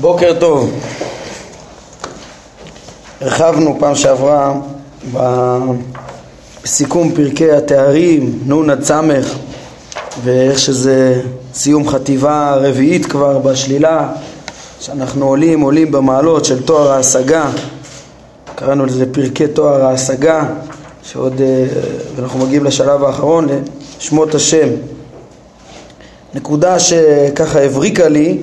בוקר טוב. הרחבנו פעם שעברה בסיכום פרקי התארים, נ' עד ס', ואיך שזה סיום חטיבה רביעית כבר בשלילה, שאנחנו עולים, עולים במעלות של תואר ההשגה, קראנו לזה פרקי תואר ההשגה, שעוד, אה, אנחנו מגיעים לשלב האחרון, לשמות השם. נקודה שככה הבריקה לי,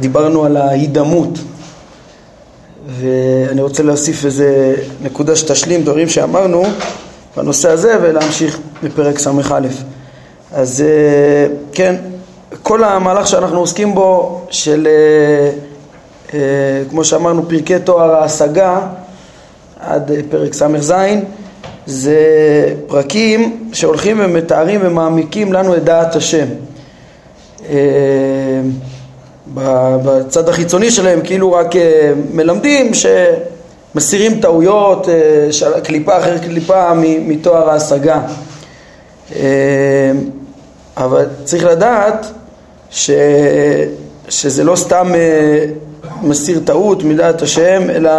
דיברנו על ההידמות ואני רוצה להוסיף איזה נקודה שתשלים דברים שאמרנו בנושא הזה ולהמשיך בפרק ס"א. אז אה, כן, כל המהלך שאנחנו עוסקים בו של, אה, כמו שאמרנו, פרקי תואר ההשגה עד פרק ס"ז זה פרקים שהולכים ומתארים ומעמיקים לנו את דעת השם. בצד החיצוני שלהם כאילו רק אה, מלמדים שמסירים טעויות, אה, קליפה אחר קליפה מתואר ההשגה. אה, אבל צריך לדעת ש... שזה לא סתם מסיר טעות מדעת השם, אלא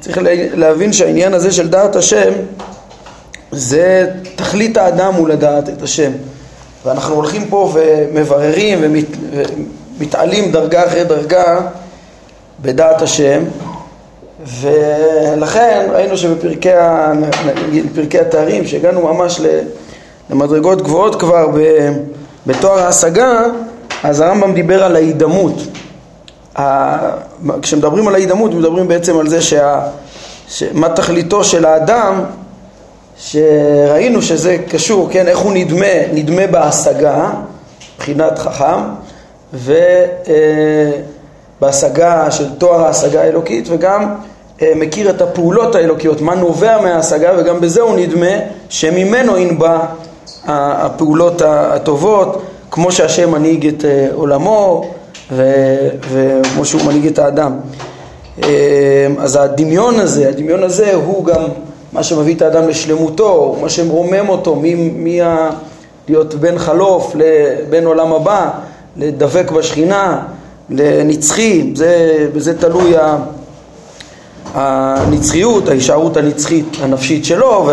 צריך להבין שהעניין הזה של דעת השם זה תכלית האדם הוא לדעת את השם. ואנחנו הולכים פה ומבררים ומת... מתעלים דרגה אחרי דרגה בדעת השם ולכן ראינו שבפרקי התארים שהגענו ממש למדרגות גבוהות כבר בתואר ההשגה אז הרמב"ם דיבר על ההידמות. כשמדברים על ההידמות מדברים בעצם על זה שה... מה תכליתו של האדם שראינו שזה קשור, כן, איך הוא נדמה, נדמה בהשגה, מבחינת חכם ובהשגה של תואר ההשגה האלוקית וגם אה, מכיר את הפעולות האלוקיות, מה נובע מההשגה וגם בזה הוא נדמה שממנו ינבע הפעולות הטובות כמו שהשם מנהיג את אה, עולמו וכמו שהוא מנהיג את האדם. אה, אז הדמיון הזה, הדמיון הזה הוא גם מה שמביא את האדם לשלמותו, מה שמרומם אותו, מי, מי ה... להיות בן חלוף לבן עולם הבא, לדבק בשכינה, לנצחי, זה, בזה תלוי הנצחיות, ההישארות הנצחית הנפשית שלו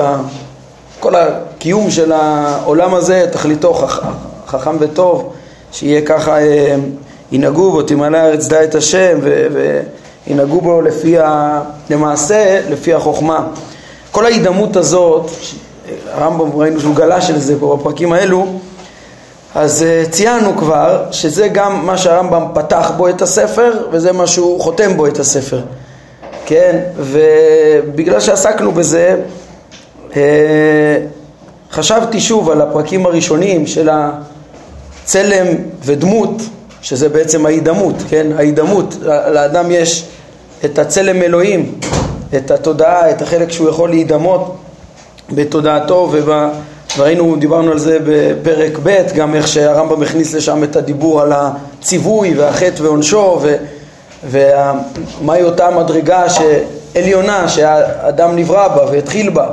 וכל הקיום של העולם הזה, תכליתו חכם וטוב, שיהיה ככה, אה, ינהגו בו, תמלא הארץ דע את השם וינהגו בו לפי, ה, למעשה, לפי החוכמה. כל ההידמות הזאת, הרמב"ם ראינו שהוא גלש של זה פה בפרקים האלו, אז uh, ציינו כבר שזה גם מה שהרמב"ם פתח בו את הספר וזה מה שהוא חותם בו את הספר, כן? ובגלל שעסקנו בזה uh, חשבתי שוב על הפרקים הראשונים של הצלם ודמות שזה בעצם ההידמות, כן? ההידמות, לאדם יש את הצלם אלוהים, את התודעה, את החלק שהוא יכול להידמות בתודעתו וב... וראינו, דיברנו על זה בפרק ב', גם איך שהרמב"ם הכניס לשם את הדיבור על הציווי והחטא ועונשו. ומהי אותה מדרגה עליונה שהאדם נברא בה והתחיל בה,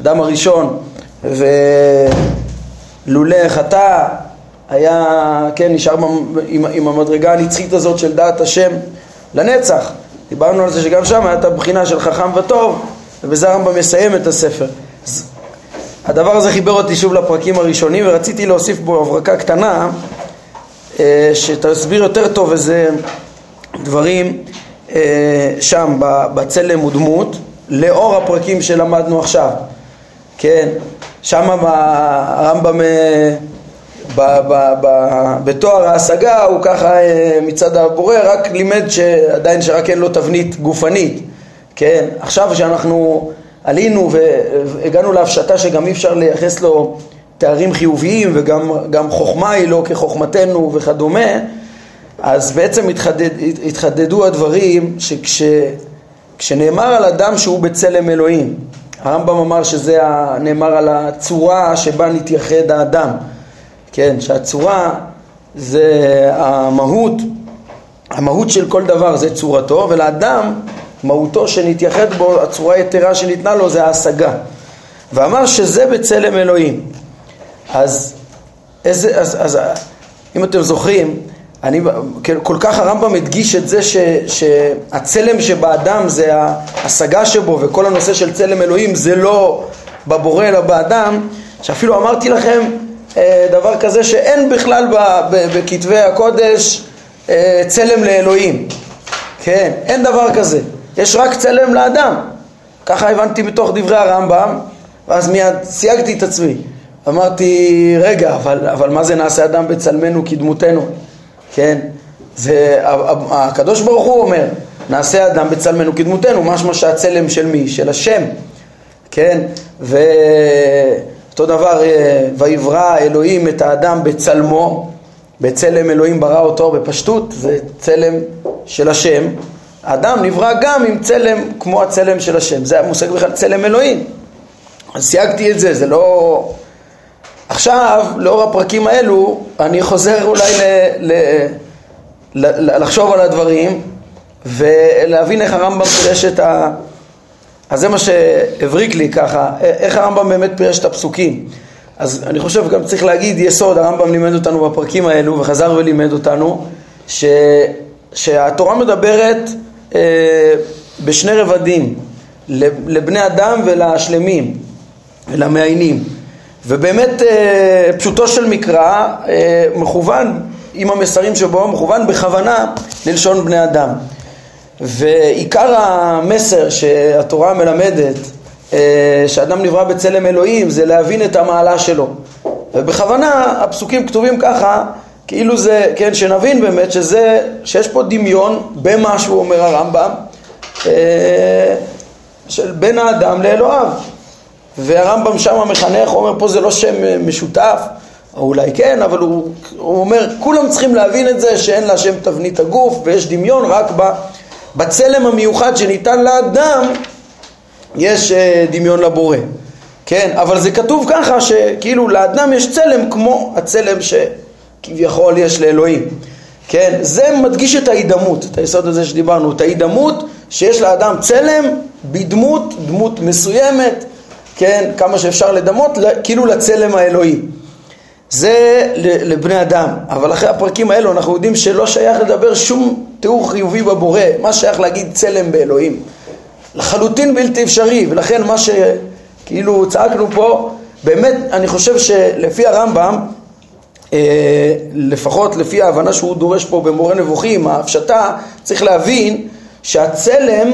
אדם הראשון, ולולא חטא היה, כן, נשאר עם, עם המדרגה הנצחית הזאת של דעת השם לנצח. דיברנו על זה שגם שם הייתה בחינה של חכם וטוב, ובזה הרמב"ם מסיים את הספר. הדבר הזה חיבר אותי שוב לפרקים הראשונים ורציתי להוסיף בו הברקה קטנה אה, שתסביר יותר טוב איזה דברים אה, שם בצלם ודמות לאור הפרקים שלמדנו עכשיו. כן, שם הרמב"ם אה, בתואר ההשגה הוא ככה מצד הבורא רק לימד שעדיין שרק אין לו תבנית גופנית. כן, עכשיו שאנחנו עלינו והגענו להפשטה שגם אי אפשר לייחס לו תארים חיוביים וגם חוכמה היא לא כחוכמתנו וכדומה, אז בעצם התחדד, התחדדו הדברים שכשנאמר על אדם שהוא בצלם אלוהים, הרמב"ם אמר שזה נאמר על הצורה שבה נתייחד האדם, כן, שהצורה זה המהות, המהות של כל דבר זה צורתו, ולאדם מהותו שנתייחד בו, הצורה היתרה שניתנה לו זה ההשגה. ואמר שזה בצלם אלוהים. אז, איזה, אז, אז אם אתם זוכרים, אני, כל כך הרמב"ם הדגיש את זה ש, שהצלם שבאדם זה ההשגה שבו וכל הנושא של צלם אלוהים זה לא בבורא אלא באדם שאפילו אמרתי לכם אה, דבר כזה שאין בכלל בכתבי הקודש אה, צלם לאלוהים כן, אין דבר כזה יש רק צלם לאדם ככה הבנתי מתוך דברי הרמב"ם ואז מיד סייגתי את עצמי אמרתי רגע אבל, אבל מה זה נעשה אדם בצלמנו כדמותנו כן? זה, הקדוש ברוך הוא אומר, נעשה אדם בצלמנו כדמותנו, משמע שהצלם של מי? של השם, כן? ואותו דבר, אה, ויברא אלוהים את האדם בצלמו, בצלם אלוהים ברא אותו בפשטות, זה צלם של השם. האדם נברא גם עם צלם כמו הצלם של השם, זה המושג בכלל צלם אלוהים. אז סייגתי את זה, זה לא... עכשיו, לאור הפרקים האלו, אני חוזר אולי ל, ל, ל, לחשוב על הדברים ולהבין איך הרמב"ם פירש את ה... אז זה מה שהבריק לי ככה, איך הרמב"ם באמת פירש את הפסוקים. אז אני חושב גם צריך להגיד יסוד, הרמב"ם לימד אותנו בפרקים האלו וחזר ולימד אותנו ש, שהתורה מדברת בשני רבדים, לבני אדם ולשלמים ולמעיינים. ובאמת אה, פשוטו של מקרא אה, מכוון עם המסרים שבו, מכוון בכוונה ללשון בני אדם. ועיקר המסר שהתורה מלמדת, אה, שאדם נברא בצלם אלוהים, זה להבין את המעלה שלו. ובכוונה הפסוקים כתובים ככה, כאילו זה, כן, שנבין באמת שזה, שיש פה דמיון במה שהוא אומר הרמב"ם, של בין האדם לאלוהיו. והרמב"ם שם מחנך, הוא אומר פה זה לא שם אה, משותף, או אולי כן, אבל הוא, הוא אומר כולם צריכים להבין את זה שאין להשם תבנית הגוף ויש דמיון רק בצלם המיוחד שניתן לאדם יש אה, דמיון לבורא, כן, אבל זה כתוב ככה שכאילו לאדם יש צלם כמו הצלם שכביכול יש לאלוהים, כן, זה מדגיש את ההידמות, את היסוד הזה שדיברנו, את ההידמות שיש לאדם צלם בדמות, דמות מסוימת כן, כמה שאפשר לדמות, כאילו לצלם האלוהי. זה לבני אדם, אבל אחרי הפרקים האלו אנחנו יודעים שלא שייך לדבר שום תיאור חיובי בבורא, מה שייך להגיד צלם באלוהים? לחלוטין בלתי אפשרי, ולכן מה שכאילו צעקנו פה, באמת אני חושב שלפי הרמב"ם, לפחות לפי ההבנה שהוא דורש פה במורה נבוכים, ההפשטה, צריך להבין שהצלם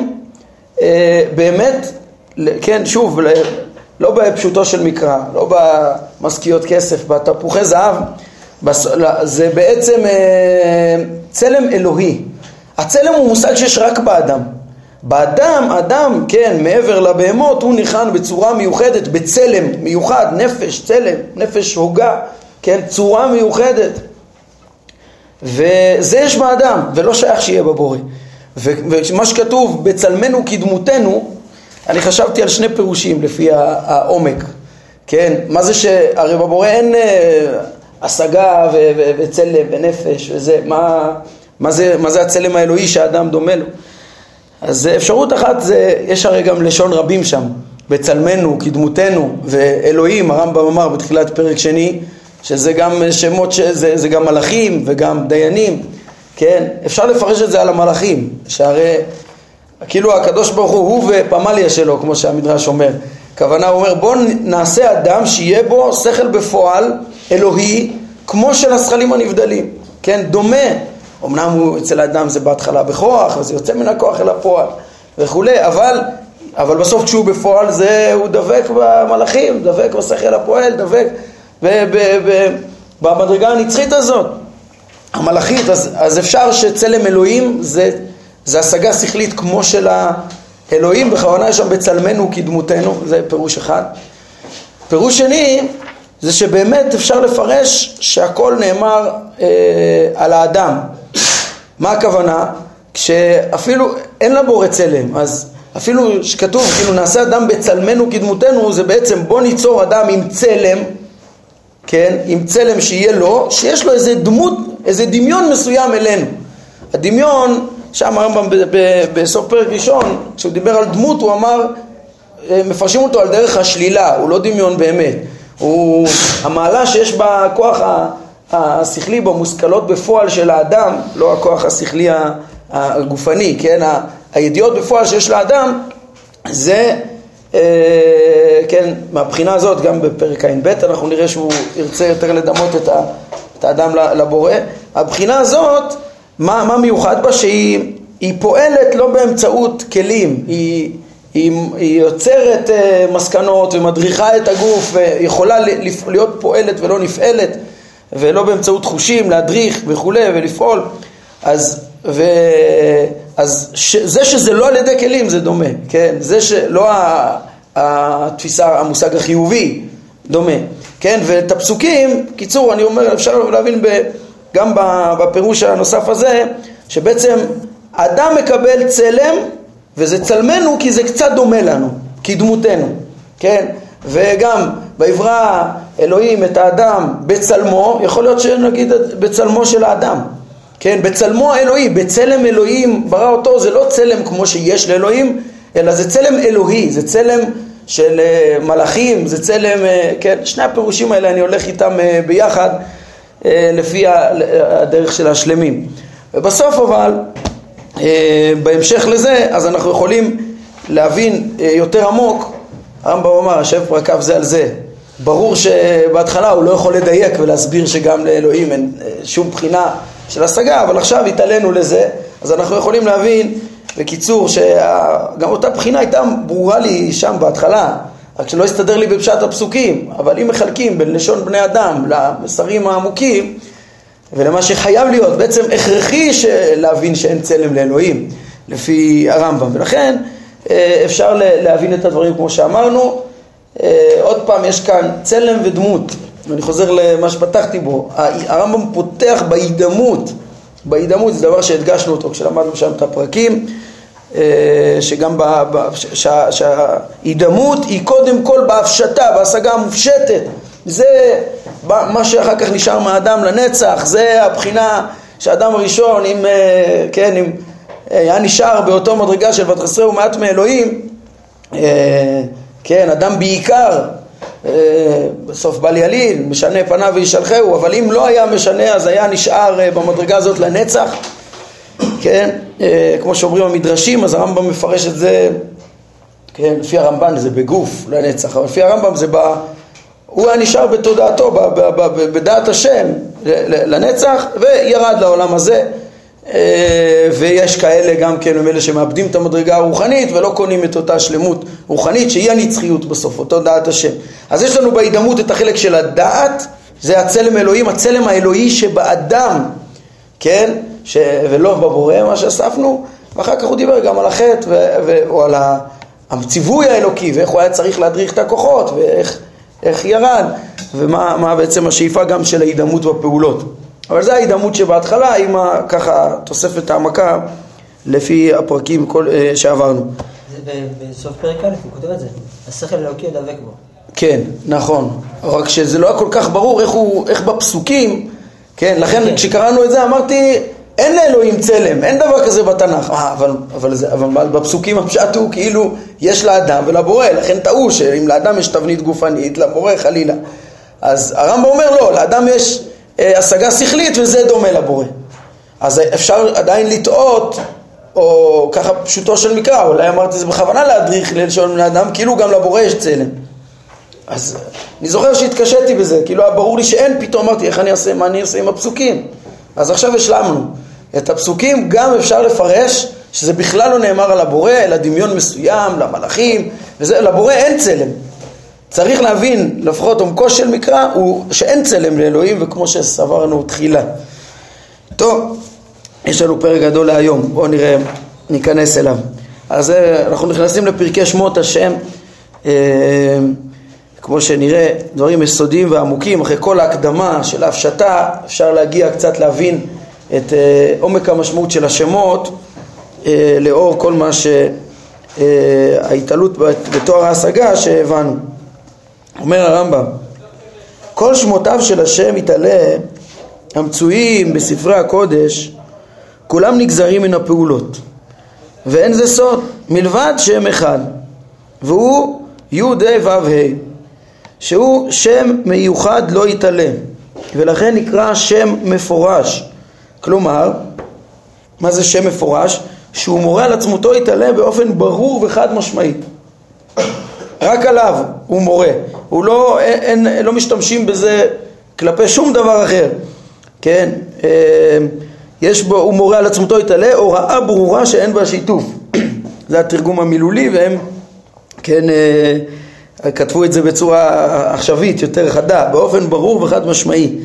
אה, באמת, כן, שוב, לא בפשוטו של מקרא, לא במשכיות כסף, בתפוחי זהב, זה בעצם אה, צלם אלוהי. הצלם הוא מושג שיש רק באדם. באדם, אדם, כן, מעבר לבהמות, הוא ניחן בצורה מיוחדת, בצלם מיוחד, נפש, צלם, נפש הוגה, כן, צורה מיוחדת. וזה יש באדם, ולא שייך שיהיה בבורא. ומה שכתוב, בצלמנו כדמותנו, אני חשבתי על שני פירושים לפי העומק, כן? מה זה ש... הרי בבורא אין אה, השגה ו- ו- וצלם ונפש וזה, מה, מה, זה, מה זה הצלם האלוהי שהאדם דומה לו? אז אפשרות אחת זה, יש הרי גם לשון רבים שם, בצלמנו, כדמותנו, ואלוהים, הרמב"ם אמר בתחילת פרק שני, שזה גם שמות, שזה, זה גם מלאכים וגם דיינים, כן? אפשר לפרש את זה על המלאכים, שהרי כאילו הקדוש ברוך הוא, הוא ופמליה שלו, כמו שהמדרש אומר. הכוונה הוא אומר בוא נעשה אדם שיהיה בו שכל בפועל אלוהי כמו של הזכלים הנבדלים, כן, דומה, אמנם הוא אצל האדם זה בהתחלה בכוח וזה יוצא מן הכוח אל הפועל וכולי, אבל, אבל בסוף כשהוא בפועל זה, הוא דבק במלאכים, דבק בשכל הפועל, דבק במדרגה הנצחית הזאת, המלאכית, אז, אז אפשר שצלם אלוהים זה זה השגה שכלית כמו של האלוהים, בכוונה יש שם בצלמנו כדמותנו, זה פירוש אחד. פירוש שני, זה שבאמת אפשר לפרש שהכל נאמר אה, על האדם. מה הכוונה? כשאפילו אין לבורא צלם, אז אפילו שכתוב כאילו נעשה אדם בצלמנו כדמותנו, זה בעצם בוא ניצור אדם עם צלם, כן, עם צלם שיהיה לו, שיש לו איזה דמות, איזה דמיון מסוים אלינו. הדמיון שם הרמב"ם בסוף פרק ראשון, כשהוא דיבר על דמות, הוא אמר, אה, מפרשים אותו על דרך השלילה, הוא לא דמיון באמת. הוא המעלה שיש בה כוח השכלי במושכלות בפועל של האדם, לא הכוח השכלי הגופני, כן, הידיעות בפועל שיש לאדם זה, כן, מהבחינה הזאת גם בפרק ע"ב אנחנו נראה שהוא ירצה יותר לדמות את האדם לבורא, הבחינה הזאת, מה, מה מיוחד בה? שהיא פועלת לא באמצעות כלים, היא, היא, היא יוצרת אה, מסקנות ומדריכה את הגוף ויכולה להיות פועלת ולא נפעלת ולא באמצעות חושים, להדריך וכולי ולפעול. אז, ו, אז ש, זה שזה לא על ידי כלים זה דומה, כן? זה שלא התפיסה, המושג החיובי דומה, כן? ואת הפסוקים, קיצור, אני אומר, אפשר להבין ב, גם בפירוש הנוסף הזה, שבעצם אדם מקבל צלם וזה צלמנו כי זה קצת דומה לנו, כדמותנו, כן? וגם ויברא אלוהים את האדם בצלמו, יכול להיות שנגיד בצלמו של האדם, כן? בצלמו האלוהי, בצלם אלוהים ברא אותו, זה לא צלם כמו שיש לאלוהים, אלא זה צלם אלוהי, זה צלם של אה, מלאכים, זה צלם, אה, כן? שני הפירושים האלה אני הולך איתם אה, ביחד לפי הדרך של השלמים. ובסוף אבל בהמשך לזה, אז אנחנו יכולים להבין יותר עמוק, הרמב"ם אמר, השב פרקיו זה על זה. ברור שבהתחלה הוא לא יכול לדייק ולהסביר שגם לאלוהים אין שום בחינה של השגה, אבל עכשיו התעלינו לזה, אז אנחנו יכולים להבין בקיצור שגם אותה בחינה הייתה ברורה לי שם בהתחלה, רק שלא הסתדר לי בפשט הפסוקים, אבל אם מחלקים בין לשון בני אדם למסרים העמוקים, ולמה שחייב להיות, בעצם הכרחי להבין שאין צלם לאלוהים, לפי הרמב"ם. ולכן אה, אפשר להבין את הדברים כמו שאמרנו. אה, עוד פעם, יש כאן צלם ודמות, ואני חוזר למה שפתחתי בו. הרמב"ם פותח בהידמות, בהידמות זה דבר שהדגשנו אותו כשלמדנו שם את הפרקים, אה, שגם שההידמות היא קודם כל בהפשטה, בהשגה המופשטת. זה מה שאחר כך נשאר מהאדם לנצח, זה הבחינה שהאדם הראשון, אם, אה, כן, אם אה, היה נשאר באותו מדרגה של ותחסרהו מעט מאלוהים, כן, אדם בעיקר, בסוף בל ילין, משנה פניו וישלחהו, אבל אם לא היה משנה אז היה נשאר במדרגה הזאת לנצח, כן, כמו שאומרים המדרשים, אז הרמב"ם מפרש את זה, כן, לפי הרמב"ן זה בגוף לנצח, אבל לפי הרמב"ם זה ב... הוא היה נשאר בתודעתו, בדעת השם לנצח, וירד לעולם הזה. אה, ויש כאלה גם כן, הם אלה שמאבדים את המדרגה הרוחנית ולא קונים את אותה שלמות רוחנית שהיא הנצחיות בסוף, אותו דעת השם. אז יש לנו בהידמות את החלק של הדעת, זה הצלם אלוהים, הצלם האלוהי שבאדם, כן? ש... ולא בבורא מה שאספנו, ואחר כך הוא דיבר גם על החטא ו... ו... או על הציווי האלוקי ואיך הוא היה צריך להדריך את הכוחות ואיך איך ירד, ומה בעצם השאיפה גם של ההידמות בפעולות. אבל זה ההידמות שבהתחלה עם ככה תוספת העמקה לפי הפרקים כל, אה, שעברנו. בסוף פרק א' הוא כותב את זה, השכל אלוקי ידבק בו. כן, נכון, רק שזה לא היה כל כך ברור איך, הוא, איך בפסוקים, כן, לכן כן. כשקראנו את זה אמרתי אין לאלוהים צלם, אין דבר כזה בתנ"ך. אה, אבל, אבל, זה, אבל בפסוקים הפשט הוא כאילו יש לאדם ולבורא, לכן טעו שאם לאדם יש תבנית גופנית, לבורא חלילה. אז הרמב"ם אומר לא, לאדם יש השגה שכלית וזה דומה לבורא. אז אפשר עדיין לטעות, או ככה פשוטו של מקרא, אולי אמרתי זה בכוונה להדריך ללשון בני אדם, כאילו גם לבורא יש צלם. אז אני זוכר שהתקשיתי בזה, כאילו היה ברור לי שאין, פתאום אמרתי איך אני אעשה, מה אני אעשה עם הפסוקים. אז עכשיו השלמנו. את הפסוקים גם אפשר לפרש שזה בכלל לא נאמר על הבורא, אלא דמיון מסוים, למלאכים, וזה, לבורא אין צלם. צריך להבין, לפחות עומקו של מקרא, הוא שאין צלם לאלוהים, וכמו שסברנו תחילה. טוב, יש לנו פרק גדול להיום, בואו נראה, ניכנס אליו. אז אה, אנחנו נכנסים לפרקי שמות השם, אה, כמו שנראה, דברים יסודיים ועמוקים, אחרי כל ההקדמה של ההפשטה, אפשר להגיע קצת להבין את אה, עומק המשמעות של השמות אה, לאור כל מה שההתעלות בתואר ההשגה שהבנו. אומר הרמב"ם, כל שמותיו של השם יתעלה המצויים בספרי הקודש כולם נגזרים מן הפעולות ואין זה סוד מלבד שם אחד והוא י' ה' ו' ה' שהוא שם מיוחד לא יתעלה ולכן נקרא שם מפורש. כלומר, מה זה שם מפורש? שהוא מורה על עצמותו יתעלה באופן ברור וחד משמעי. רק עליו הוא מורה, הוא לא, אין, אין, לא משתמשים בזה כלפי שום דבר אחר, כן? אה, יש בו, הוא מורה על עצמותו יתעלה, הוראה ברורה שאין בה שיתוף. זה התרגום המילולי והם, כן, אה, כתבו את זה בצורה עכשווית, יותר חדה, באופן ברור וחד משמעי,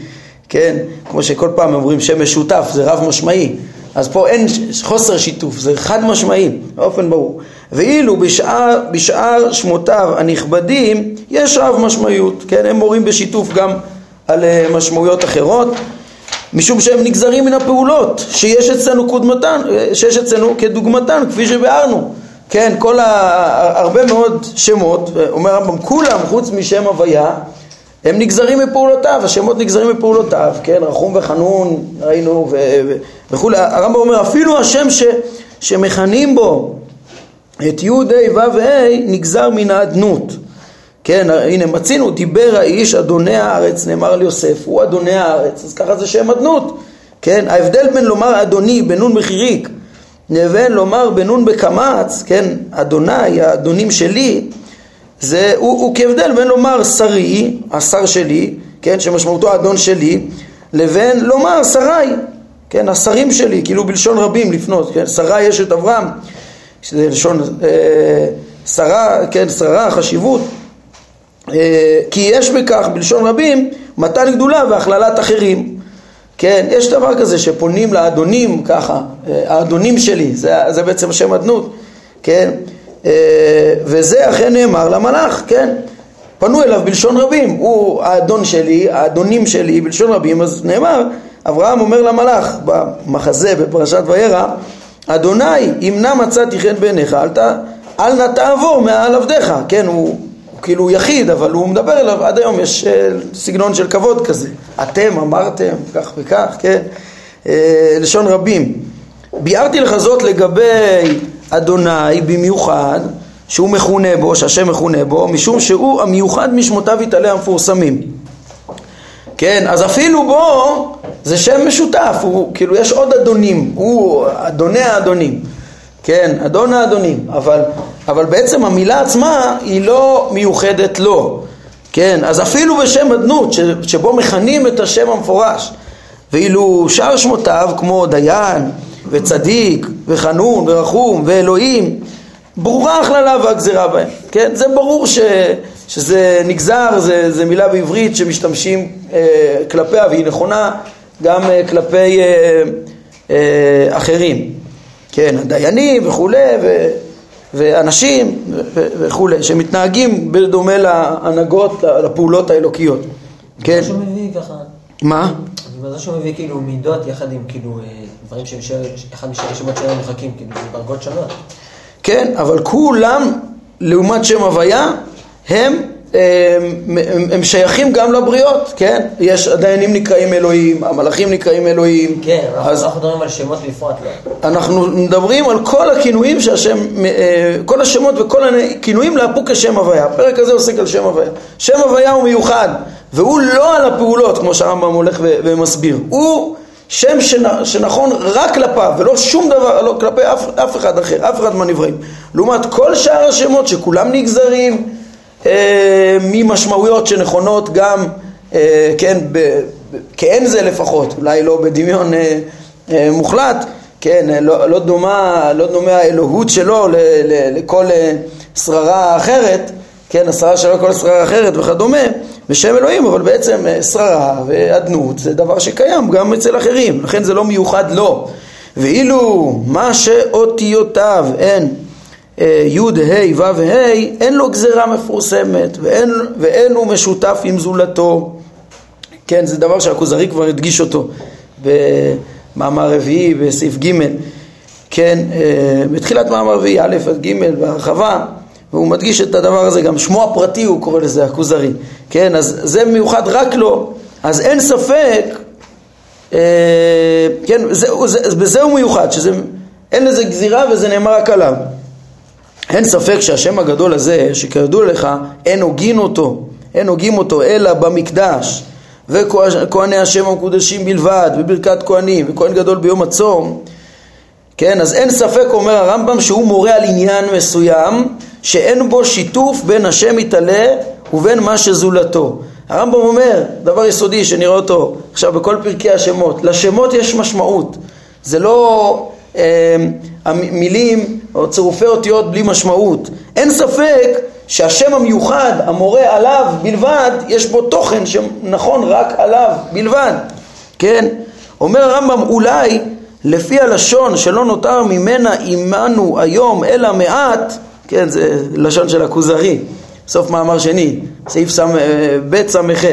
כן? כמו שכל פעם אומרים שם משותף, זה רב משמעי. אז פה אין חוסר שיתוף, זה חד משמעי, באופן ברור. ואילו בשאר, בשאר שמותיו הנכבדים יש רב משמעיות, כן? הם מורים בשיתוף גם על אה, משמעויות אחרות, משום שהם נגזרים מן הפעולות שיש אצלנו קודמתן, אה, שיש אצלנו כדוגמתן, כפי שביארנו. כן, כל ה... הרבה מאוד שמות, אומר הרמב"ם, כולם חוץ משם הוויה הם נגזרים מפעולותיו, השמות נגזרים מפעולותיו, כן, רחום וחנון ראינו וכולי, הרמב"ם אומר אפילו השם ש, שמכנים בו את י' ה' ו' ה' נגזר מן האדנות, כן, הנה מצינו, דיבר האיש אדוני הארץ, נאמר על יוסף, הוא אדוני הארץ, אז ככה זה שם אדנות, כן, ההבדל בין לומר אדוני בנון בחיריק לבין לומר בנון בקמץ, כן, אדוני, האדונים שלי, זה, הוא, הוא כהבדל בין לומר שרי, השר שלי, כן, שמשמעותו האדון שלי, לבין לומר שרי, כן, השרים שלי, כאילו בלשון רבים לפנות, כן, שרה יש את אברהם, שזה לשון אה, שרה, כן, שרה, חשיבות, אה, כי יש בכך בלשון רבים מתן גדולה והכללת אחרים, כן, יש דבר כזה שפונים לאדונים ככה, אה, האדונים שלי, זה, זה בעצם השם אדנות, כן, וזה אכן נאמר למלאך, כן? פנו אליו בלשון רבים, הוא האדון שלי, האדונים שלי בלשון רבים, אז נאמר, אברהם אומר למלאך במחזה בפרשת וירא, אדוני אם נא מצאתי חן בעיניך אל, ת, אל נא תעבור מעל עבדיך, כן, הוא, הוא כאילו יחיד, אבל הוא מדבר אליו, עד היום יש אה, סגנון של כבוד כזה, אתם אמרתם כך וכך, כן, אה, לשון רבים. ביארתי לך זאת לגבי אדוני במיוחד, שהוא מכונה בו, שהשם מכונה בו, משום שהוא המיוחד משמותיו יתעלה המפורסמים. כן, אז אפילו בו זה שם משותף, הוא, כאילו יש עוד אדונים, הוא אדוני האדונים, כן, אדון האדונים, אבל, אבל בעצם המילה עצמה היא לא מיוחדת לו, כן, אז אפילו בשם אדנות, ש, שבו מכנים את השם המפורש, ואילו שאר שמותיו כמו דיין, וצדיק, וחנון, ורחום, ואלוהים, ברורה הכללה והגזירה בהם, כן? זה ברור ש, שזה נגזר, זה, זה מילה בעברית שמשתמשים אה, כלפיה והיא נכונה גם אה, כלפי אה, אה, אחרים, כן? הדיינים וכולי, ו, ואנשים ו, וכולי, שמתנהגים בדומה להנהגות, לפעולות האלוקיות, כן? מה מה? זה שהוא מביא כאילו מידות יחד עם כאילו אה, דברים שהם אחד משני שמות שלהם מוחקים, כאילו זה דרגות שונות. כן, אבל כולם, לעומת שם הוויה, הם, הם, הם, הם שייכים גם לבריות, כן? יש, הדיינים נקראים אלוהים, המלאכים נקראים אלוהים. כן, אז, אנחנו מדברים על שמות בפרט, לא. אנחנו מדברים על כל הכינויים שהשם, אה, כל השמות וכל הכינויים לאפו כשם הוויה. הפרק הזה עוסק על שם הוויה. שם הוויה הוא מיוחד, והוא לא על הפעולות, כמו שהרמב"ם הולך ומסביר. הוא... שם שנכון רק כלפיו ולא שום דבר, לא כלפי אף, אף אחד אחר, אף אחד מהנבראים. לעומת כל שאר השמות שכולם נגזרים ממשמעויות שנכונות גם, אה, כן, כאין זה לפחות, אולי לא בדמיון אה, אה, מוחלט, כן, אה, לא, לא, דומה, לא דומה האלוהות שלו ל, ל, לכל אה, שררה אחרת, כן, השררה שלו לכל שררה אחרת וכדומה. בשם אלוהים, אבל בעצם אה, שררה ואדנות זה דבר שקיים גם אצל אחרים, לכן זה לא מיוחד לו. ואילו מה שאותיותיו הן אה, י' ה' ו' ה', אין לו גזירה מפורסמת ואין, ואין הוא משותף עם זולתו. כן, זה דבר שהכוזרי כבר הדגיש אותו במאמר רביעי בסעיף ג', כן, אה, בתחילת מאמר רביעי א' עד ג' בהרחבה והוא מדגיש את הדבר הזה, גם שמו הפרטי הוא קורא לזה, הכוזרי, כן, אז זה מיוחד רק לו, אז אין ספק, אה, כן, זה, זה, בזה הוא מיוחד, שזה, אין לזה גזירה וזה נאמר רק עליו. אין ספק שהשם הגדול הזה, שכידוע לך, אין הוגין אותו, אין הוגים אותו אלא במקדש. וכהני השם המקודשים בלבד, וברכת כהנים, וכהן גדול ביום הצום, כן, אז אין ספק, אומר הרמב"ם, שהוא מורה על עניין מסוים, שאין בו שיתוף בין השם יתעלה ובין מה שזולתו. הרמב"ם אומר, דבר יסודי שנראה אותו עכשיו בכל פרקי השמות, לשמות יש משמעות, זה לא מילים או צירופי אותיות בלי משמעות. אין ספק שהשם המיוחד, המורה עליו בלבד, יש בו תוכן שנכון רק עליו בלבד, כן? אומר הרמב"ם, אולי לפי הלשון שלא נותר ממנה עמנו היום אלא מעט, כן, זה לשון של הכוזרי, סוף מאמר שני, סעיף אה, ב' ס"ח,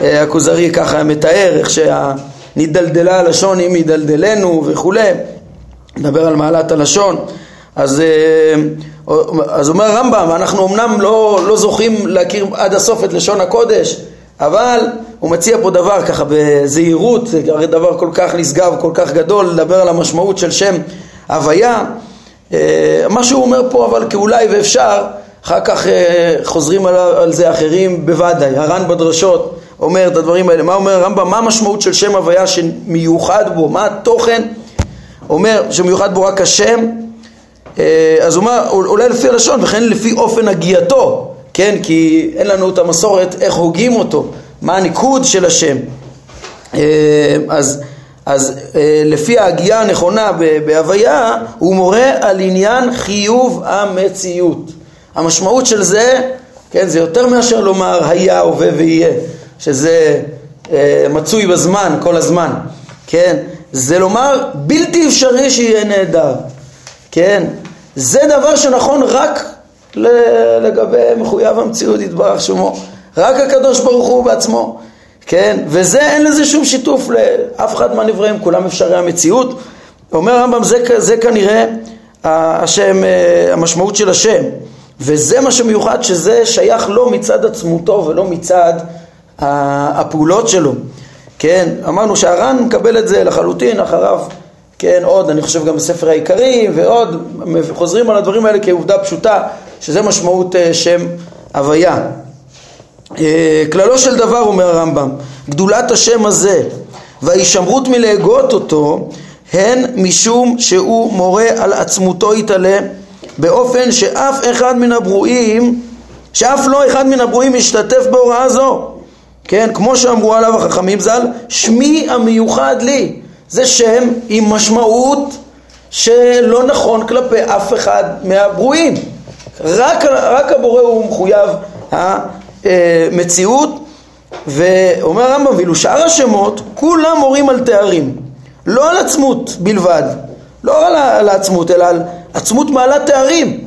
אה, הכוזרי ככה מתאר איך שנדלדלה הלשון אם ידלדלנו וכולי, מדבר על מעלת הלשון, אז, אה, אז אומר הרמב"ם, אנחנו אמנם לא, לא זוכים להכיר עד הסוף את לשון הקודש, אבל הוא מציע פה דבר ככה בזהירות, זה הרי דבר כל כך נשגב, כל כך גדול, לדבר על המשמעות של שם הוויה. מה שהוא אומר פה אבל כאולי ואפשר, אחר כך אה, חוזרים על, על זה אחרים בוודאי, הר"ן בדרשות אומר את הדברים האלה, מה אומר הרמב"ם, מה המשמעות של שם הוויה שמיוחד בו, מה התוכן, אומר שמיוחד בו רק השם, אה, אז הוא אומר, אולי לפי הלשון וכן לפי אופן הגיעתו, כן, כי אין לנו את המסורת איך הוגים אותו, מה הניקוד של השם, אה, אז, אז לפי ההגייה הנכונה בהוויה, הוא מורה על עניין חיוב המציאות. המשמעות של זה, כן, זה יותר מאשר לומר היה, הווה ויהיה, שזה אה, מצוי בזמן, כל הזמן, כן, זה לומר בלתי אפשרי שיהיה נהדר, כן, זה דבר שנכון רק לגבי מחויב המציאות יתברך שמו, רק הקדוש ברוך הוא בעצמו, כן, וזה אין לזה שום שיתוף לאף אחד מהנבראים, כולם אפשרי המציאות, אומר הרמב"ם זה, זה כנראה השם, אה, המשמעות של השם, וזה מה שמיוחד שזה שייך לא מצד עצמותו ולא מצד הפעולות שלו, כן, אמרנו שהר"ן מקבל את זה לחלוטין אחריו, כן, עוד, אני חושב גם בספר העיקרים ועוד, חוזרים על הדברים האלה כעובדה פשוטה, שזה משמעות אה, שם הוויה. אה, כללו של דבר, אומר הרמב"ם, גדולת השם הזה וההישמרות מלהגות אותו הן משום שהוא מורה על עצמותו יתעלה באופן שאף אחד מן הברואים, שאף לא אחד מן הברואים ישתתף בהוראה זו. כן, כמו שאמרו עליו החכמים ז"ל, שמי המיוחד לי. זה שם עם משמעות שלא נכון כלפי אף אחד מהברואים. רק, רק הבורא הוא מחויב המציאות, ואומר הרמב"ם, ואילו שאר השמות, כולם מורים על תארים, לא על עצמות בלבד, לא על העצמות, אלא על עצמות מעלת תארים,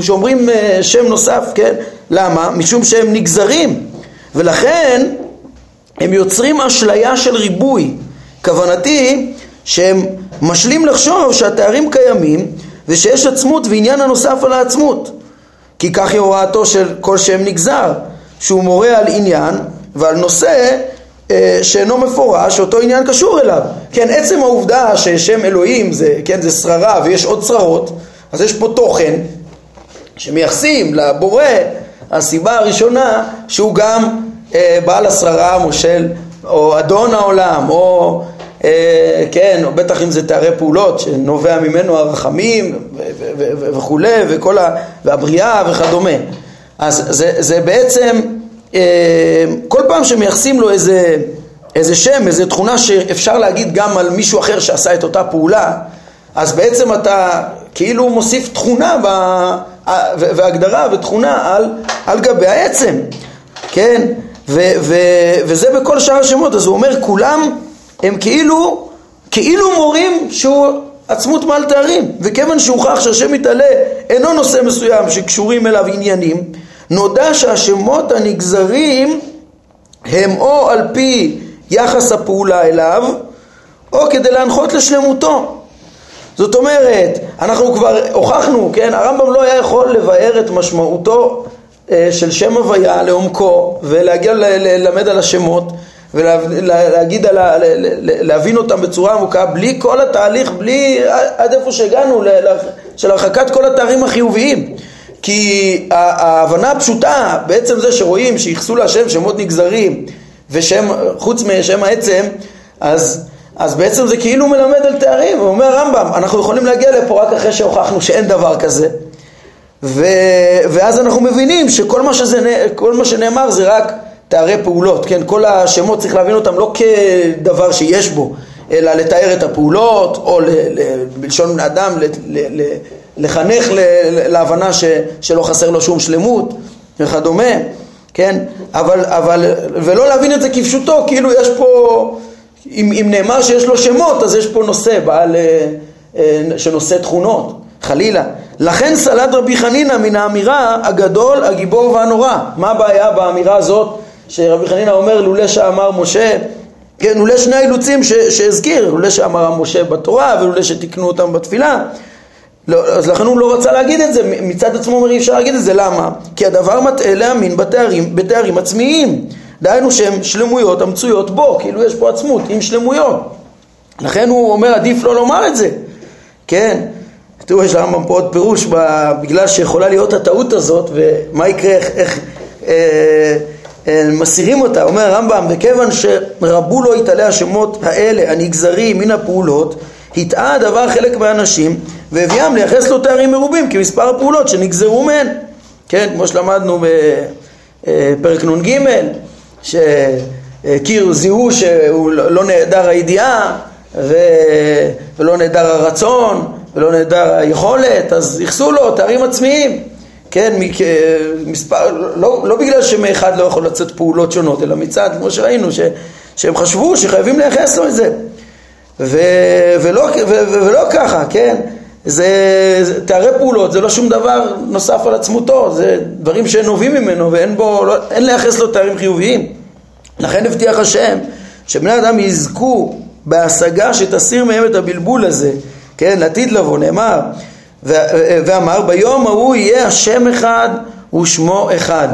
שאומרים אה, שם נוסף, כן? למה? משום שהם נגזרים, ולכן הם יוצרים אשליה של ריבוי. כוונתי שהם משלים לחשוב שהתארים קיימים ושיש עצמות ועניין הנוסף על העצמות. כי כך היא הוראתו של כל שם נגזר, שהוא מורה על עניין ועל נושא אה, שאינו מפורש, אותו עניין קשור אליו. כן, עצם העובדה ששם אלוהים זה, כן, זה שררה ויש עוד שררות, אז יש פה תוכן שמייחסים לבורא, הסיבה הראשונה שהוא גם אה, בעל השררה, מושל, או אדון העולם, או אה, כן, או בטח אם זה תארי פעולות שנובע ממנו הרחמים וכולי, וכל ה... והבריאה וכדומה. אז זה, זה בעצם אה, כל פעם שמייחסים לו איזה, איזה שם, איזה תכונה שאפשר להגיד גם על מישהו אחר שעשה את אותה פעולה, אז בעצם אתה כאילו מוסיף תכונה ב, והגדרה ותכונה על, על גבי העצם, כן? ו, ו, וזה בכל שאר השמות, אז הוא אומר כולם הם כאילו, כאילו מורים שהוא עצמות מעל תארים, וכיוון שהוכח שהשם מתעלה אינו נושא מסוים שקשורים אליו עניינים, נודע שהשמות הנגזרים הם או על פי יחס הפעולה אליו, או כדי להנחות לשלמותו. זאת אומרת, אנחנו כבר הוכחנו, כן, הרמב"ם לא היה יכול לבאר את משמעותו אה, של שם הוויה לעומקו ולהגיע ללמד על השמות ולהגיד, על ה, להבין אותם בצורה עמוקה בלי כל התהליך, בלי עד איפה שהגענו של הרחקת כל התארים החיוביים. כי ההבנה הפשוטה בעצם זה שרואים שייחסו להשם שמות נגזרים ושם, חוץ משם העצם, אז, אז בעצם זה כאילו מלמד על תארים, הוא אומר הרמב"ם, אנחנו יכולים להגיע לפה רק אחרי שהוכחנו שאין דבר כזה, ו, ואז אנחנו מבינים שכל מה, שזה, מה שנאמר זה רק תארי פעולות, כן? כל השמות צריך להבין אותם לא כדבר שיש בו, אלא לתאר את הפעולות, או ל, ל, בלשון בני אדם, ל, ל, ל, לחנך ל, להבנה ש, שלא חסר לו שום שלמות וכדומה, כן? אבל, אבל, ולא להבין את זה כפשוטו, כאילו יש פה, אם, אם נאמר שיש לו שמות, אז יש פה נושא, בעל אה, אה, שנושא תכונות, חלילה. לכן סלד רבי חנינא מן האמירה הגדול, הגיבור והנורא. מה הבעיה באמירה הזאת שרבי חנינא אומר לולא שאמר משה, כן, לולא שני האילוצים שהזכיר, לולא שאמר משה בתורה ולולא שתיקנו אותם בתפילה. לא, אז לכן הוא לא רצה להגיד את זה, מצד עצמו אומר אי אפשר להגיד את זה, למה? כי הדבר מטעה להאמין בתארים, בתארים עצמיים, דהיינו שהם שלמויות המצויות בו, כאילו יש פה עצמות עם שלמויות, לכן הוא אומר עדיף לא לומר את זה, כן? תראו יש לרמב"ם פה עוד פירוש בגלל שיכולה להיות הטעות הזאת ומה יקרה, איך, איך אה, אה, מסירים אותה, אומר הרמב"ם, וכיוון שרבו לו יתעלה השמות האלה הנגזרים מן הפעולות, הטעה הדבר חלק מהאנשים והביאם לייחס לו תארים מרובים כמספר הפעולות שנגזרו מהן, כן, כמו שלמדנו בפרק נ"ג, שכאילו זיהו שהוא לא נעדר הידיעה ולא נעדר הרצון ולא נעדר היכולת, אז ייחסו לו תארים עצמיים. כן, מספר, לא, לא בגלל שמאחד לא יכול לצאת פעולות שונות, אלא מצד, כמו שראינו, ש, שהם חשבו שחייבים לייחס לו את זה. ו, ולא, ו, ו, ולא ככה, כן? זה, זה תארי פעולות, זה לא שום דבר נוסף על עצמותו, זה דברים שנובעים ממנו ואין בו, לא, אין לייחס לו תארים חיוביים. לכן הבטיח השם שבני אדם יזכו בהשגה שתסיר מהם את הבלבול הזה, כן, לעתיד לבוא, נאמר ואמר ביום ההוא יהיה השם אחד ושמו אחד.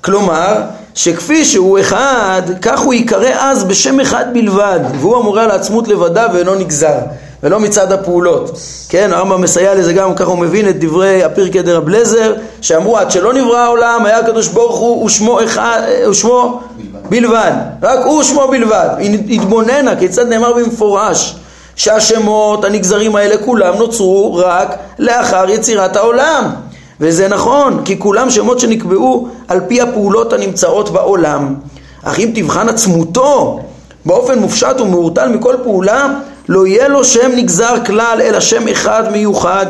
כלומר, שכפי שהוא אחד, כך הוא ייקרא אז בשם אחד בלבד, והוא המורה על העצמות לבדה ואינו נגזר, ולא מצד הפעולות. כן, הרמב"ם מסייע לזה גם, ככה הוא מבין את דברי הפרקי דרב לזר, שאמרו עד שלא נברא העולם, היה הקדוש ברוך הוא ושמו אחד, ושמו בלבד. בלבד. רק הוא ושמו בלבד. התבוננה, כיצד נאמר במפורש. שהשמות הנגזרים האלה כולם נוצרו רק לאחר יצירת העולם. וזה נכון, כי כולם שמות שנקבעו על פי הפעולות הנמצאות בעולם. אך אם תבחן עצמותו באופן מופשט ומעורטל מכל פעולה, לא יהיה לו שם נגזר כלל, אלא שם אחד מיוחד,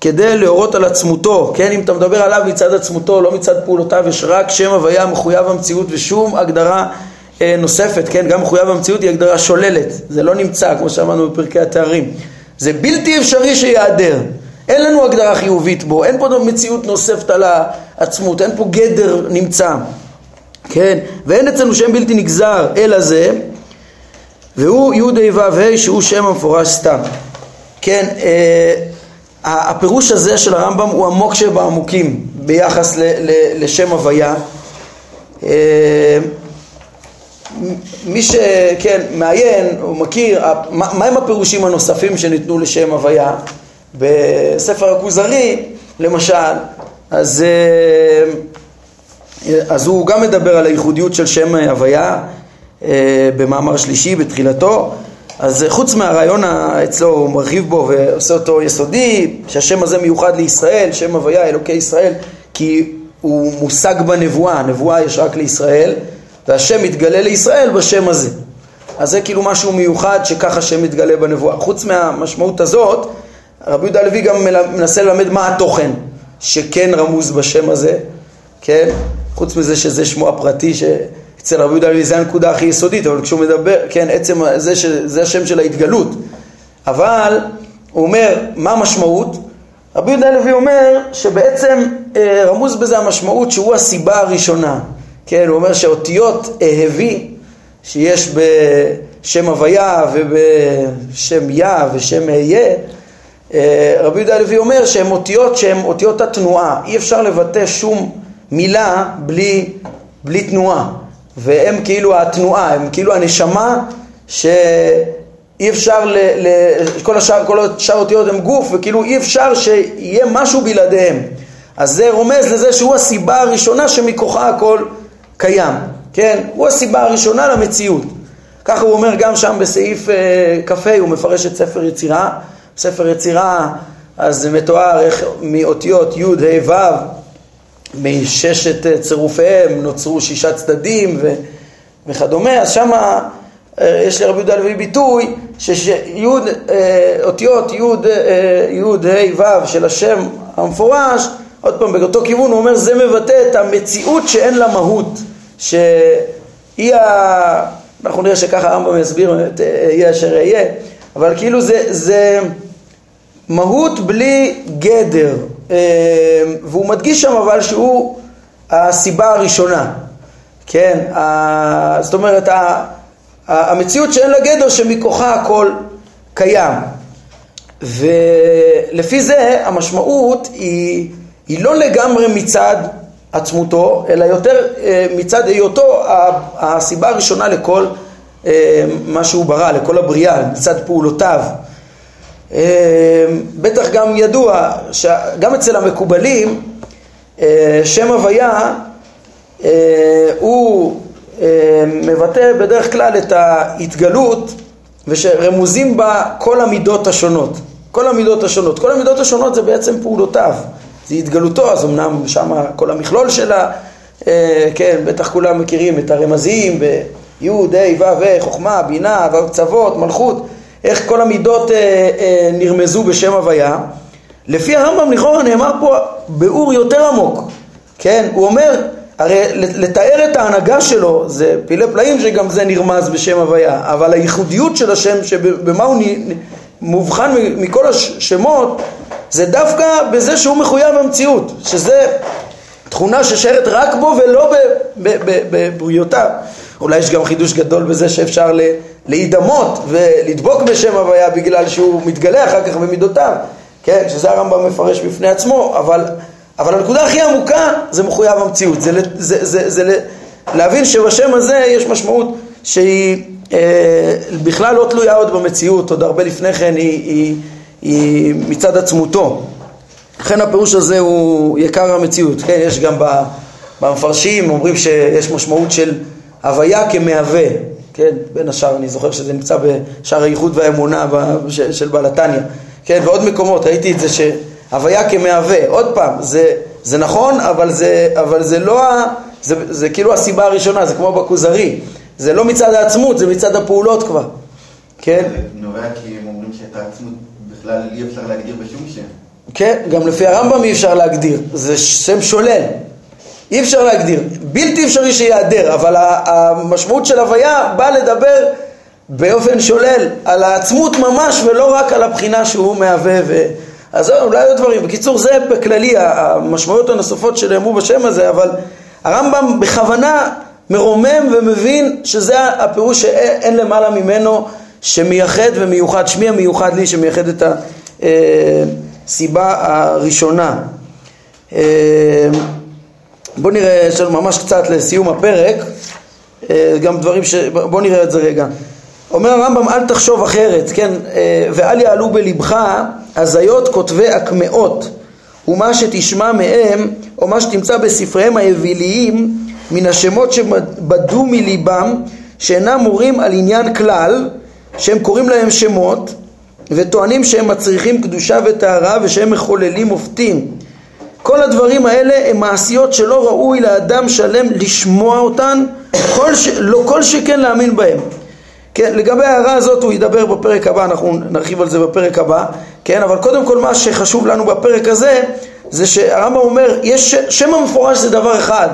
כדי להורות על עצמותו. כן, אם אתה מדבר עליו מצד עצמותו, לא מצד פעולותיו, יש רק שם הוויה מחויב המציאות ושום הגדרה אה, נוספת, כן, גם מחויב המציאות היא הגדרה שוללת, זה לא נמצא כמו שאמרנו בפרקי התארים, זה בלתי אפשרי שיעדר, אין לנו הגדרה חיובית בו, אין פה מציאות נוספת על העצמות, אין פה גדר נמצא, כן, ואין אצלנו שם בלתי נגזר אלא זה, והוא י' ה' ו' ה' שהוא שם המפורש סתם, כן, אה, הפירוש הזה של הרמב"ם הוא עמוק שבעמוקים ביחס ל, ל, לשם הוויה. אה, מי שכן מעיין או מכיר, מהם הפירושים הנוספים שניתנו לשם הוויה? בספר הכוזרי למשל, אז, אה, אז הוא גם מדבר על הייחודיות של שם הוויה במאמר שלישי בתחילתו, אז חוץ מהרעיון אצלו הוא מרחיב בו ועושה אותו יסודי, שהשם הזה מיוחד לישראל, שם הוויה אלוקי ישראל, כי הוא מושג בנבואה, נבואה יש רק לישראל והשם מתגלה לישראל בשם הזה. אז זה כאילו משהו מיוחד שככה השם מתגלה בנבואה. חוץ מהמשמעות הזאת, רבי יהודה הלוי גם מנסה ללמד מה התוכן שכן רמוז בשם הזה, כן? חוץ מזה שזה שמו הפרטי, שאצל רבי יהודה הלוי זה הנקודה הכי יסודית, אבל כשהוא מדבר, כן, עצם זה שזה השם של ההתגלות. אבל הוא אומר, מה המשמעות? רבי יהודה הלוי אומר שבעצם אה, רמוז בזה המשמעות שהוא הסיבה הראשונה. כן, הוא אומר שאותיות אהבי שיש בשם הוויה ובשם יה ושם אהיה, אה, רבי יהודה הלוי אומר שהן אותיות שהן אותיות התנועה, אי אפשר לבטא שום מילה בלי, בלי תנועה, והם כאילו התנועה, הם כאילו הנשמה שאי אפשר, ל, ל, כל השאר, כל השאר אותיות הם גוף וכאילו אי אפשר שיהיה משהו בלעדיהם, אז זה רומז לזה שהוא הסיבה הראשונה שמכוחה הכל קיים, כן? הוא הסיבה הראשונה למציאות. ככה הוא אומר גם שם בסעיף אה, כ"ה, הוא מפרש את ספר יצירה. ספר יצירה, אז זה מתואר איך מאותיות י', ה', ו', מששת אה, צירופיהם נוצרו שישה צדדים ו, וכדומה, אז שמה אה, יש לרבי יהודה הלוי ביטוי שיוד, אותיות י', ה', ו' של השם המפורש, עוד פעם באותו כיוון הוא אומר זה מבטא את המציאות שאין לה מהות, שהיא ה... אנחנו נראה שככה הרמב"ם יסביר יהיה אשר אהיה, אבל כאילו זה, זה מהות בלי גדר, אה, והוא מדגיש שם אבל שהוא הסיבה הראשונה, כן, זאת אומרת המציאות שאין לה גדר שמכוחה הכל קיים, ולפי זה המשמעות היא, היא לא לגמרי מצד עצמותו, אלא יותר אה, מצד היותו הסיבה הראשונה לכל אה, מה שהוא ברא, לכל הבריאה, מצד פעולותיו. אה, בטח גם ידוע, גם אצל המקובלים, שם הוויה הוא מבטא בדרך כלל את ההתגלות ושרמוזים בה כל המידות השונות. כל המידות השונות. כל המידות השונות זה בעצם פעולותיו. זה התגלותו, אז אמנם שם כל המכלול שלה, אה, כן, בטח כולם מכירים את הרמזים בי', ה', ו', חוכמה, בינה, קצוות, מלכות, איך כל המידות אה, אה, נרמזו בשם הוויה. לפי הרמב"ם לכאורה נאמר פה ביאור יותר עמוק, כן, הוא אומר, הרי לתאר את ההנהגה שלו זה פילי פלאים שגם זה נרמז בשם הוויה, אבל הייחודיות של השם, שבמה הוא מובחן מכל השמות, זה דווקא בזה שהוא מחויב המציאות, שזה תכונה ששיירת רק בו ולא בבריאותיו. אולי יש גם חידוש גדול בזה שאפשר להידמות ולדבוק בשם הוויה בגלל שהוא מתגלה אחר כך במידותיו, כן, שזה הרמב"ם מפרש בפני עצמו, אבל, אבל הנקודה הכי עמוקה זה מחויב המציאות, זה, זה, זה, זה, זה להבין שבשם הזה יש משמעות שהיא אה, בכלל לא תלויה עוד במציאות, עוד הרבה לפני כן היא, היא היא מצד עצמותו. לכן הפירוש הזה הוא יקר המציאות. כן, יש גם במפרשים, אומרים שיש משמעות של הוויה כמהווה. כן, בין השאר, אני זוכר שזה נמצא בשער הייחוד והאמונה של בעל התניא. כן, ועוד מקומות, ראיתי את זה שהוויה כמהווה. עוד פעם, זה, זה נכון, אבל זה, אבל זה לא, זה, זה כאילו הסיבה הראשונה, זה כמו בכוזרי. זה לא מצד העצמות, זה מצד הפעולות כבר. כן? זה נובע כי הם אומרים שאת העצמות בכלל אי אפשר להגדיר בשום שם. כן, גם לפי הרמב"ם אי אפשר להגדיר, זה שם שולל. אי אפשר להגדיר, בלתי אפשרי שיעדר, אבל המשמעות של הוויה באה לדבר באופן שולל על העצמות ממש ולא רק על הבחינה שהוא מהווה ו... אז אולי עוד דברים. בקיצור, זה בכללי המשמעויות הנוספות שנאמרו בשם הזה, אבל הרמב"ם בכוונה מרומם ומבין שזה הפירוש שאין למעלה ממנו שמייחד ומיוחד, שמי המיוחד לי שמייחד את הסיבה הראשונה. בואו נראה, יש לנו ממש קצת לסיום הפרק, אה, גם דברים ש... בואו נראה את זה רגע. אומר הרמב"ם אל תחשוב אחרת, כן, אה, ואל יעלו בלבך הזיות כותבי הקמעות ומה שתשמע מהם או מה שתמצא בספריהם האוויליים מן השמות שבדו מליבם שאינם מורים על עניין כלל שהם קוראים להם שמות וטוענים שהם מצריכים קדושה וטהרה ושהם מחוללים מופתים. כל הדברים האלה הם מעשיות שלא ראוי לאדם שלם לשמוע אותן, כל ש... לא כל שכן להאמין בהם. כן, לגבי ההערה הזאת הוא ידבר בפרק הבא, אנחנו נרחיב על זה בפרק הבא, כן, אבל קודם כל מה שחשוב לנו בפרק הזה זה שהרמב"ם אומר, יש שם המפורש זה דבר אחד,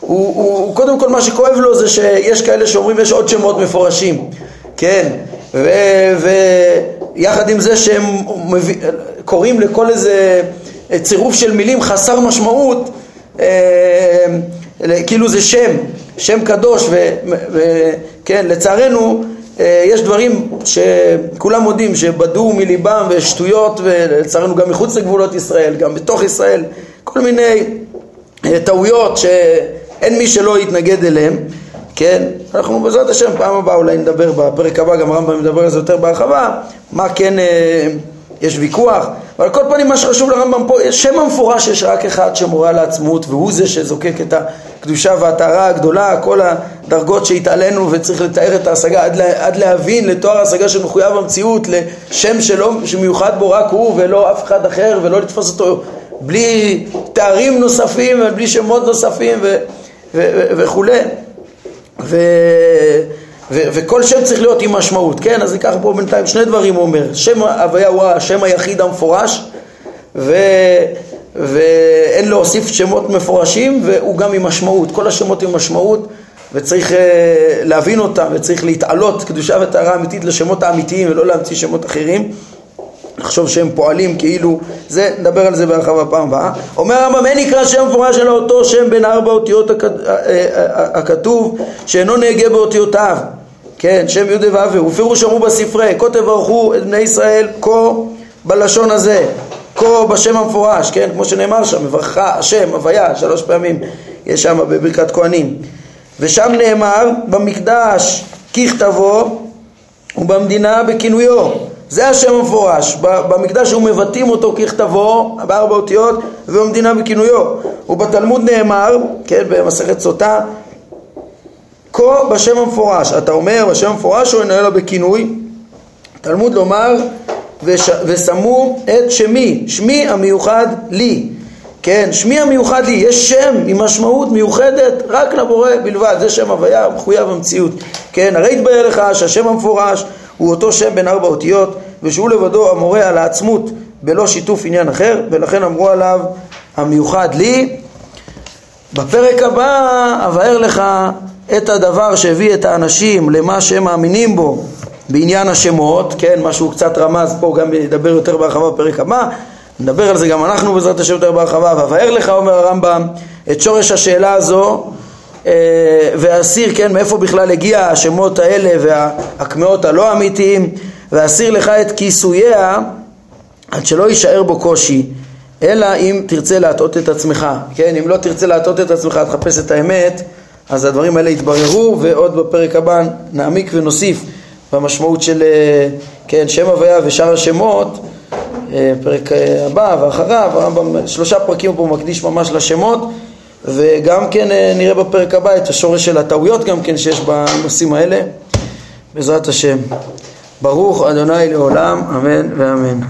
הוא, הוא, קודם כל מה שכואב לו זה שיש כאלה שאומרים יש עוד שמות מפורשים, כן, ויחד עם זה שהם קוראים לכל איזה צירוף של מילים חסר משמעות, אה, כאילו זה שם, שם קדוש, וכן, לצערנו אה, יש דברים שכולם מודים שבדו מליבם ושטויות ולצערנו גם מחוץ לגבולות ישראל, גם בתוך ישראל, כל מיני אה, טעויות שאין מי שלא יתנגד אליהם כן? אנחנו בעזרת השם פעם הבאה אולי נדבר בפרק הבא, גם הרמב"ם מדבר על זה יותר בהרחבה, מה כן, אה, יש ויכוח, אבל על כל פנים מה שחשוב לרמב"ם פה, שם המפורש יש רק אחד שמורה לעצמות והוא זה שזוקק את הקדושה והטהרה הגדולה, כל הדרגות שהתעלינו וצריך לתאר את ההשגה עד, לה, עד להבין לתואר ההשגה שמחויב המציאות, לשם שלא, שמיוחד בו רק הוא ולא אף אחד אחר ולא לתפוס אותו בלי תארים נוספים ובלי שמות נוספים ו, ו, ו, וכולי. ו... ו- וכל שם צריך להיות עם משמעות, כן? אז ניקח פה בינתיים שני דברים הוא אומר, שם הוויה הוא השם היחיד המפורש ו- ואין להוסיף שמות מפורשים והוא גם עם משמעות, כל השמות עם משמעות וצריך uh, להבין אותם וצריך להתעלות קדושה וטהרה אמיתית לשמות האמיתיים ולא להמציא שמות אחרים לחשוב שהם פועלים כאילו, זה, נדבר על זה בהרחבה פעם הבאה. אומר הרמב"ם, אין נקרא שם מפורש אלא אותו שם בין ארבע אותיות. אה, אה, הכתוב שאינו נהגה באותיותיו כן, שם י' ו' ופירוש אמרו בספרי, כה תברכו את בני ישראל, כה בלשון הזה, כה בשם המפורש, כן, כמו שנאמר שם, מברכה השם, הוויה, שלוש פעמים יש שם בברכת כהנים. ושם נאמר, במקדש ככתבו ובמדינה בכינויו. זה השם המפורש, במקדש הוא מבטאים אותו ככתבו, בארבע אותיות, ובמדינה בכינויו. ובתלמוד נאמר, כן, במסכת סוטה, כה בשם המפורש. אתה אומר בשם המפורש או ינהל לו בכינוי? תלמוד לומר וש... ושמו את שמי, שמי המיוחד לי. כן, שמי המיוחד לי, יש שם עם משמעות מיוחדת רק לבורא בלבד, זה שם הוויה מחויב המציאות. כן, הרי יתבהר לך שהשם המפורש הוא אותו שם בין ארבע אותיות ושהוא לבדו המורה על העצמות בלא שיתוף עניין אחר ולכן אמרו עליו המיוחד לי. בפרק הבא אבהר לך את הדבר שהביא את האנשים למה שהם מאמינים בו בעניין השמות, כן, מה שהוא קצת רמז פה, גם נדבר יותר בהרחבה בפרק הבא, נדבר על זה גם אנחנו בעזרת השם יותר בהרחבה, ואבאר לך, אומר הרמב"ם, את שורש השאלה הזו אה, ואסיר, כן, מאיפה בכלל הגיע השמות האלה והקמעות הלא אמיתיים, ואסיר לך את כיסוייה עד שלא יישאר בו קושי, אלא אם תרצה להטעות את עצמך, כן, אם לא תרצה להטעות את עצמך, תחפש את האמת אז הדברים האלה יתבררו ועוד בפרק הבא נעמיק ונוסיף במשמעות של כן, שם הוויה ושאר השמות. אה, פרק אה, הבא ואחריו, הרמב"ם שלושה פרקים פה מקדיש ממש לשמות וגם כן אה, נראה בפרק הבא את השורש של הטעויות גם כן שיש בנושאים האלה. בעזרת השם. ברוך אדוני לעולם אמן ואמן